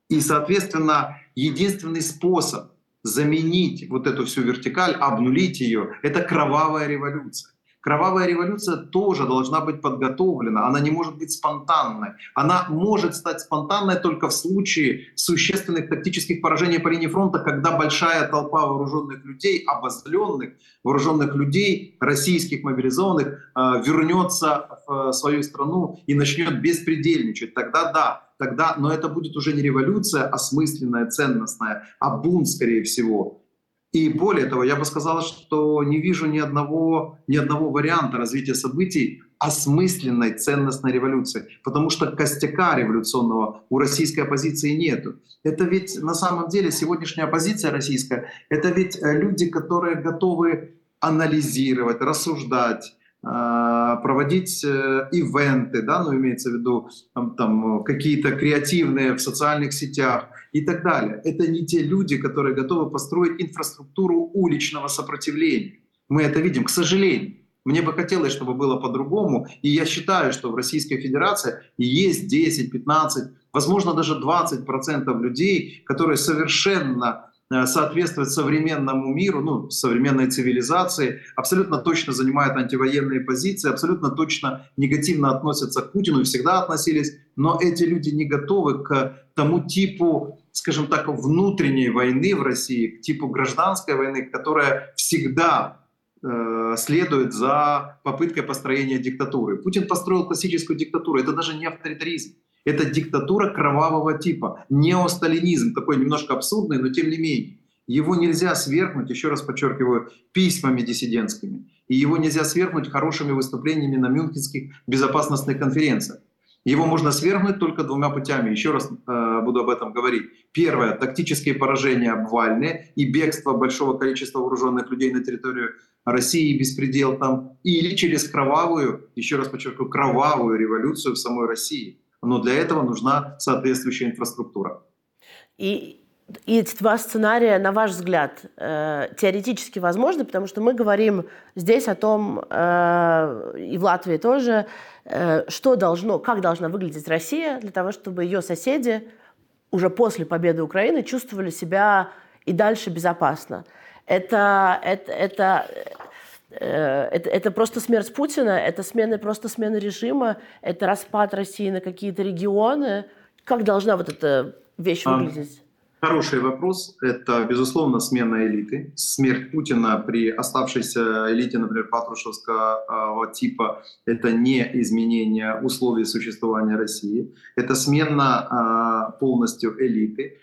И, соответственно, единственный способ заменить вот эту всю вертикаль, обнулить ее, это кровавая революция. Кровавая революция тоже должна быть подготовлена, она не может быть спонтанной. Она может стать спонтанной только в случае существенных тактических поражений по линии фронта, когда большая толпа вооруженных людей, обозленных вооруженных людей, российских мобилизованных, э, вернется в свою страну и начнет беспредельничать. Тогда да, тогда, но это будет уже не революция осмысленная, ценностная, а бунт, скорее всего. И более того, я бы сказал, что не вижу ни одного, ни одного варианта развития событий осмысленной ценностной революции, потому что костяка революционного у российской оппозиции нету. Это ведь на самом деле сегодняшняя оппозиция российская, это ведь э, люди, которые готовы анализировать, рассуждать, а, проводить э, ивенты, да, ну имеется в виду там, там какие-то креативные в социальных сетях, и так далее. Это не те люди, которые готовы построить инфраструктуру уличного сопротивления. Мы это видим, к сожалению. Мне бы хотелось, чтобы было по-другому. И я считаю, что в Российской Федерации есть 10, 15, возможно даже 20 процентов людей, которые совершенно э, соответствуют современному миру, ну, современной цивилизации, абсолютно точно занимают антивоенные позиции, абсолютно точно негативно относятся к Путину и всегда относились, но эти люди не готовы к тому типу скажем так, внутренней войны в России, к типу гражданской войны, которая всегда э, следует за попыткой построения диктатуры. Путин построил классическую диктатуру. Это даже не авторитаризм. Это диктатура кровавого типа, неосталинизм, такой немножко абсурдный, но тем не менее. Его нельзя свергнуть, еще раз подчеркиваю, письмами диссидентскими. И его нельзя свергнуть хорошими выступлениями на Мюнхенских безопасностных конференциях. Его можно свергнуть только двумя путями. Еще раз э, буду об этом говорить. Первое — тактические поражения обвальные и бегство большого количества вооруженных людей на территорию России, беспредел там. Или через кровавую, еще раз подчеркну, кровавую революцию в самой России. Но для этого нужна соответствующая инфраструктура. И, и эти два сценария, на ваш взгляд, э, теоретически возможны, потому что мы говорим здесь о том, э, и в Латвии тоже, Э, что должно, как должна выглядеть Россия для того, чтобы ее соседи уже после победы Украины чувствовали себя и дальше безопасно. Это, это, это, это, это просто смерть Путина, это смена, просто смена режима, это распад России на какие-то регионы. Как должна вот эта вещь выглядеть? Хороший вопрос. Это, безусловно, смена элиты. Смерть Путина при оставшейся элите, например, патрушевского типа, это не изменение условий существования России. Это смена а, полностью элиты.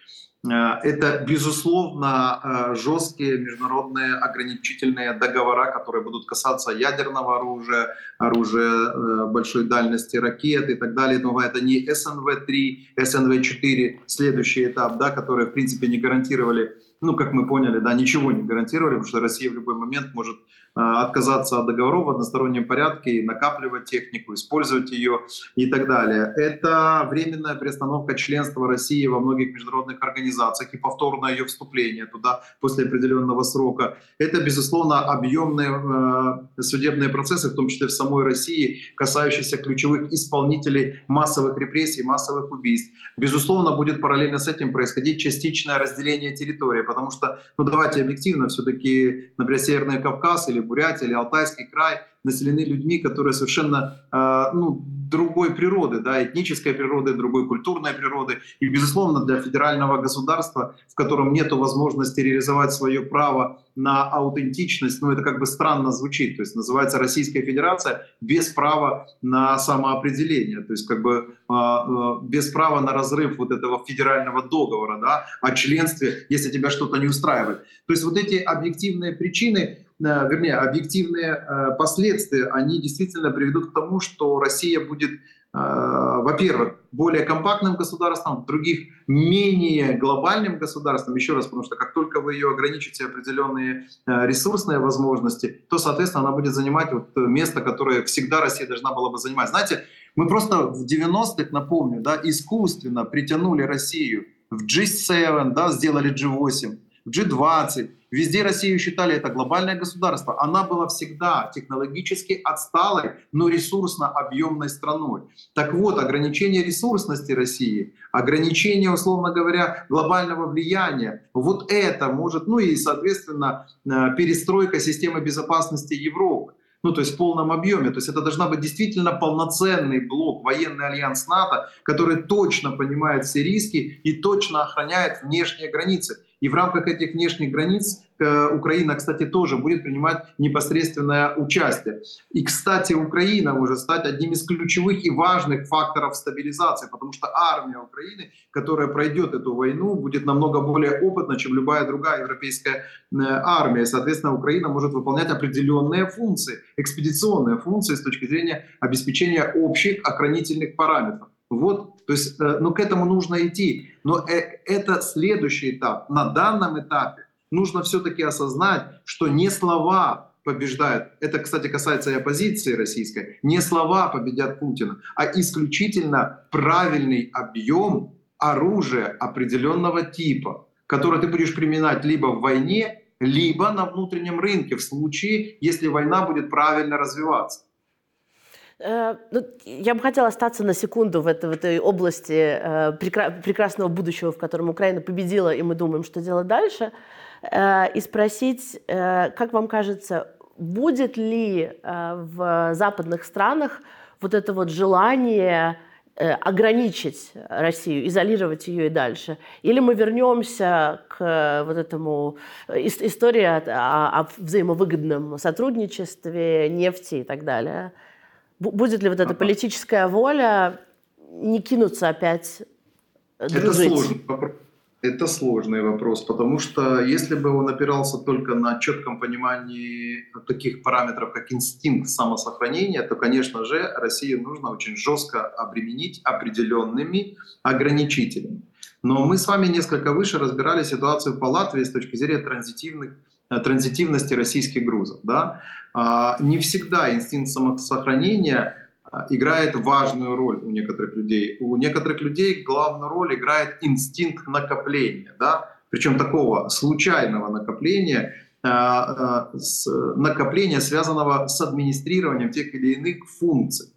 Э, это, безусловно, э, жесткие международные ограничительные договора, которые будут касаться ядерного оружия, оружия э, большой дальности, ракет и так далее. Но это не СНВ-3, СНВ-4, следующий этап, да, которые, в принципе, не гарантировали ну, как мы поняли, да, ничего не гарантировали, потому что Россия в любой момент может э, отказаться от договоров в одностороннем порядке и накапливать технику, использовать ее и так далее. Это временная приостановка членства России во многих международных организациях и повторное ее вступление туда после определенного срока. Это, безусловно, объемные э, судебные процессы, в том числе в самой России, касающиеся ключевых исполнителей массовых репрессий, массовых убийств. Безусловно, будет параллельно с этим происходить частичное разделение территории потому что, ну давайте объективно, все-таки, например, Северный Кавказ или Бурятия или Алтайский край населены людьми, которые совершенно э, ну, другой природы, да, этнической природы, другой культурной природы. И, безусловно, для федерального государства, в котором нет возможности реализовать свое право на аутентичность, ну это как бы странно звучит, то есть называется Российская Федерация без права на самоопределение, то есть как бы э, без права на разрыв вот этого федерального договора, да, о членстве, если тебя что-то не устраивает. То есть вот эти объективные причины, вернее, объективные э, последствия, они действительно приведут к тому, что Россия будет, э, во-первых, более компактным государством, других менее глобальным государством, еще раз, потому что как только вы ее ограничите определенные ресурсные возможности, то, соответственно, она будет занимать вот место, которое всегда Россия должна была бы занимать. Знаете, мы просто в 90-х, напомню, да, искусственно притянули Россию в G7, да, сделали G8, в G20, везде Россию считали это глобальное государство. Она была всегда технологически отсталой, но ресурсно-объемной страной. Так вот, ограничение ресурсности России, ограничение, условно говоря, глобального влияния, вот это может, ну и, соответственно, э, перестройка системы безопасности Европы ну то есть в полном объеме. То есть это должна быть действительно полноценный блок, военный альянс НАТО, который точно понимает все риски и точно охраняет внешние границы. И в рамках этих внешних границ э, Украина, кстати, тоже будет принимать непосредственное участие. И, кстати, Украина может стать одним из ключевых и важных факторов стабилизации, потому что армия Украины, которая пройдет эту войну, будет намного более опытна, чем любая другая европейская э, армия. Соответственно, Украина может выполнять определенные функции, экспедиционные функции с точки зрения обеспечения общих охранительных параметров. Вот, то есть, ну, к этому нужно идти. Но э, это следующий этап. На данном этапе нужно все-таки осознать, что не слова побеждают, это, кстати, касается и оппозиции российской, не слова победят Путина, а исключительно правильный объем оружия определенного типа, который ты будешь применять либо в войне, либо на внутреннем рынке в случае, если война будет правильно развиваться. Э, ну, я бы хотела остаться на секунду в этой, в этой области э, прекрасного будущего, в котором Украина победила, и мы думаем, что делать дальше, э, и спросить, как вам кажется, будет ли в западных странах вот это вот желание ограничить Россию, изолировать ее и дальше? Или мы вернемся к вот этому истории о, о взаимовыгодном сотрудничестве, нефти и так далее? Будет ли вот эта политическая воля не кинуться опять дружить? Это сложный вопрос. Это сложный вопрос, потому что если бы он опирался только на четком понимании таких параметров, как инстинкт самосохранения, то, конечно же, Россию нужно очень жестко обременить определенными ограничителями. Но мы с вами несколько выше разбирали ситуацию по Латвии с точки зрения транзитивных Э, транзитивности российских грузов. Да? А, не всегда инстинкт самосохранения а, играет важную роль у некоторых людей. У некоторых людей главную роль играет инстинкт накопления, да? причем такого случайного накопления, а, накопления, связанного с администрированием тех или иных функций.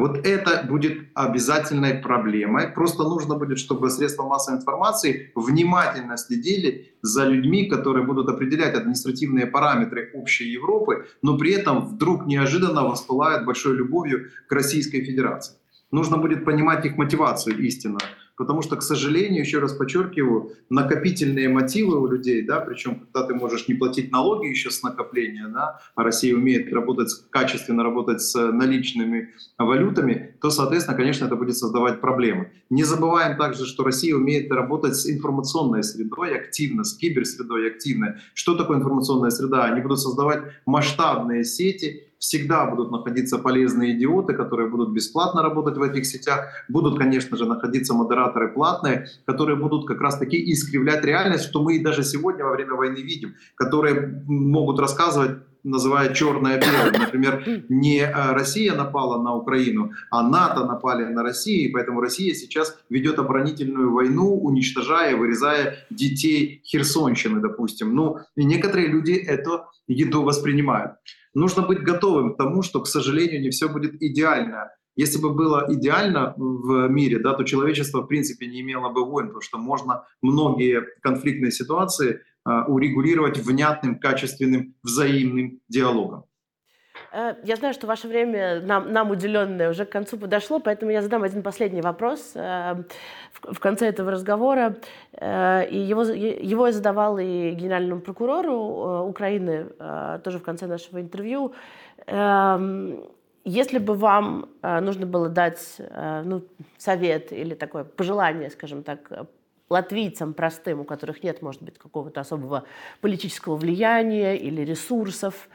Вот это будет обязательной проблемой. Просто нужно будет, чтобы средства массовой информации внимательно следили за людьми, которые будут определять административные параметры общей Европы, но при этом вдруг неожиданно воспылают большой любовью к Российской Федерации. Нужно будет понимать их мотивацию истинно потому что, к сожалению, еще раз подчеркиваю, накопительные мотивы у людей, да, причем когда ты можешь не платить налоги еще с накопления, да, а Россия умеет работать, качественно работать с наличными валютами, то, соответственно, конечно, это будет создавать проблемы. Не забываем также, что Россия умеет работать с информационной средой активно, с киберсредой активно. Что такое информационная среда? Они будут создавать масштабные сети, всегда будут находиться полезные идиоты, которые будут бесплатно работать в этих сетях. Будут, конечно же, находиться модераторы платные, которые будут как раз-таки искривлять реальность, что мы и даже сегодня во время войны видим, которые могут рассказывать называя черное белое. Например, не э, Россия напала на Украину, а НАТО напали на Россию, и поэтому Россия сейчас ведет оборонительную войну, уничтожая, вырезая детей Херсонщины, допустим. Ну, и некоторые люди эту еду воспринимают. Нужно быть готовым к тому, что, к сожалению, не все будет идеально. Если бы было идеально в мире, да, то человечество в принципе не имело бы войн, потому что можно многие конфликтные ситуации урегулировать внятным, качественным, взаимным диалогом. Э, я знаю, что ваше время нам, нам уделенное уже к концу подошло, поэтому я задам один последний вопрос э, в, конце этого разговора. Э, и его, его я задавал и генеральному прокурору Украины тоже в конце нашего интервью. Эм, если бы вам нужно было дать ну, совет или такое пожелание, скажем так, латвийцам простым, у которых нет, может быть, какого-то особого политического влияния или ресурсов,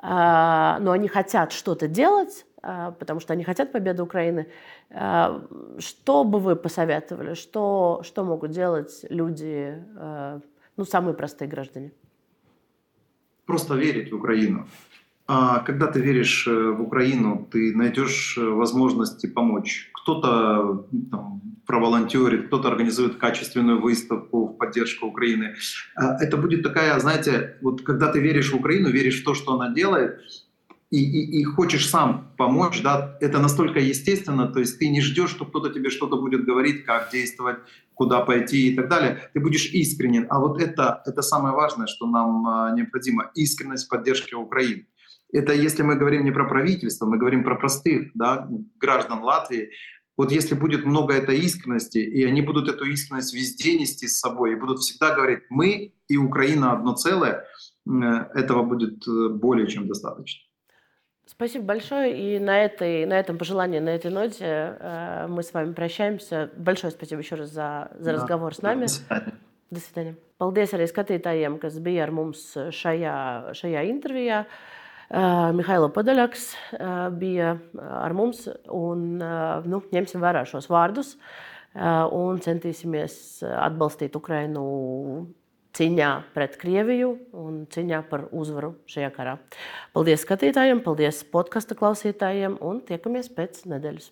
а, но они хотят что-то делать, а, потому что они хотят победы Украины. А, что бы вы посоветовали? Что, что могут делать люди, ну, самые простые граждане? Просто верить в Украину. А когда ты веришь э, в Украину, ты найдешь э, возможности помочь. Кто-то проволонтерит, кто-то организует качественную выставку в поддержку Украины. А это будет такая, знаете, вот когда ты веришь в Украину, веришь в то, что она делает, и, и, и хочешь сам помочь, да, это настолько естественно, то есть ты не ждешь, что кто-то тебе что-то будет говорить, как действовать, куда пойти и так далее. Ты будешь искренен. А вот это, это самое важное, что нам а, необходимо, искренность поддержки Украины. Это если мы говорим не про правительство, мы говорим про простых да, граждан Латвии. Вот если будет много этой искренности, и они будут эту искренность везде нести с собой, и будут всегда говорить «мы и Украина одно целое», этого будет э, более чем достаточно. Спасибо большое. И на, этой, на этом пожелании, на этой ноте э, мы с вами прощаемся. Большое спасибо еще раз за, за да. разговор с нами. До свидания. До свидания. Paldies arī skatītājiem, kas bija ar mums šajā, šajā intervijā. Uh, Mihailo Podaļaks uh, bija ar mums un nu, ņemsim vērā šos vārdus un centīsimies atbalstīt Ukrainu cīņā pret Krieviju un cīņā par uzvaru šajā karā. Paldies skatītājiem, paldies podkasta klausītājiem un tiekamies pēc nedēļas.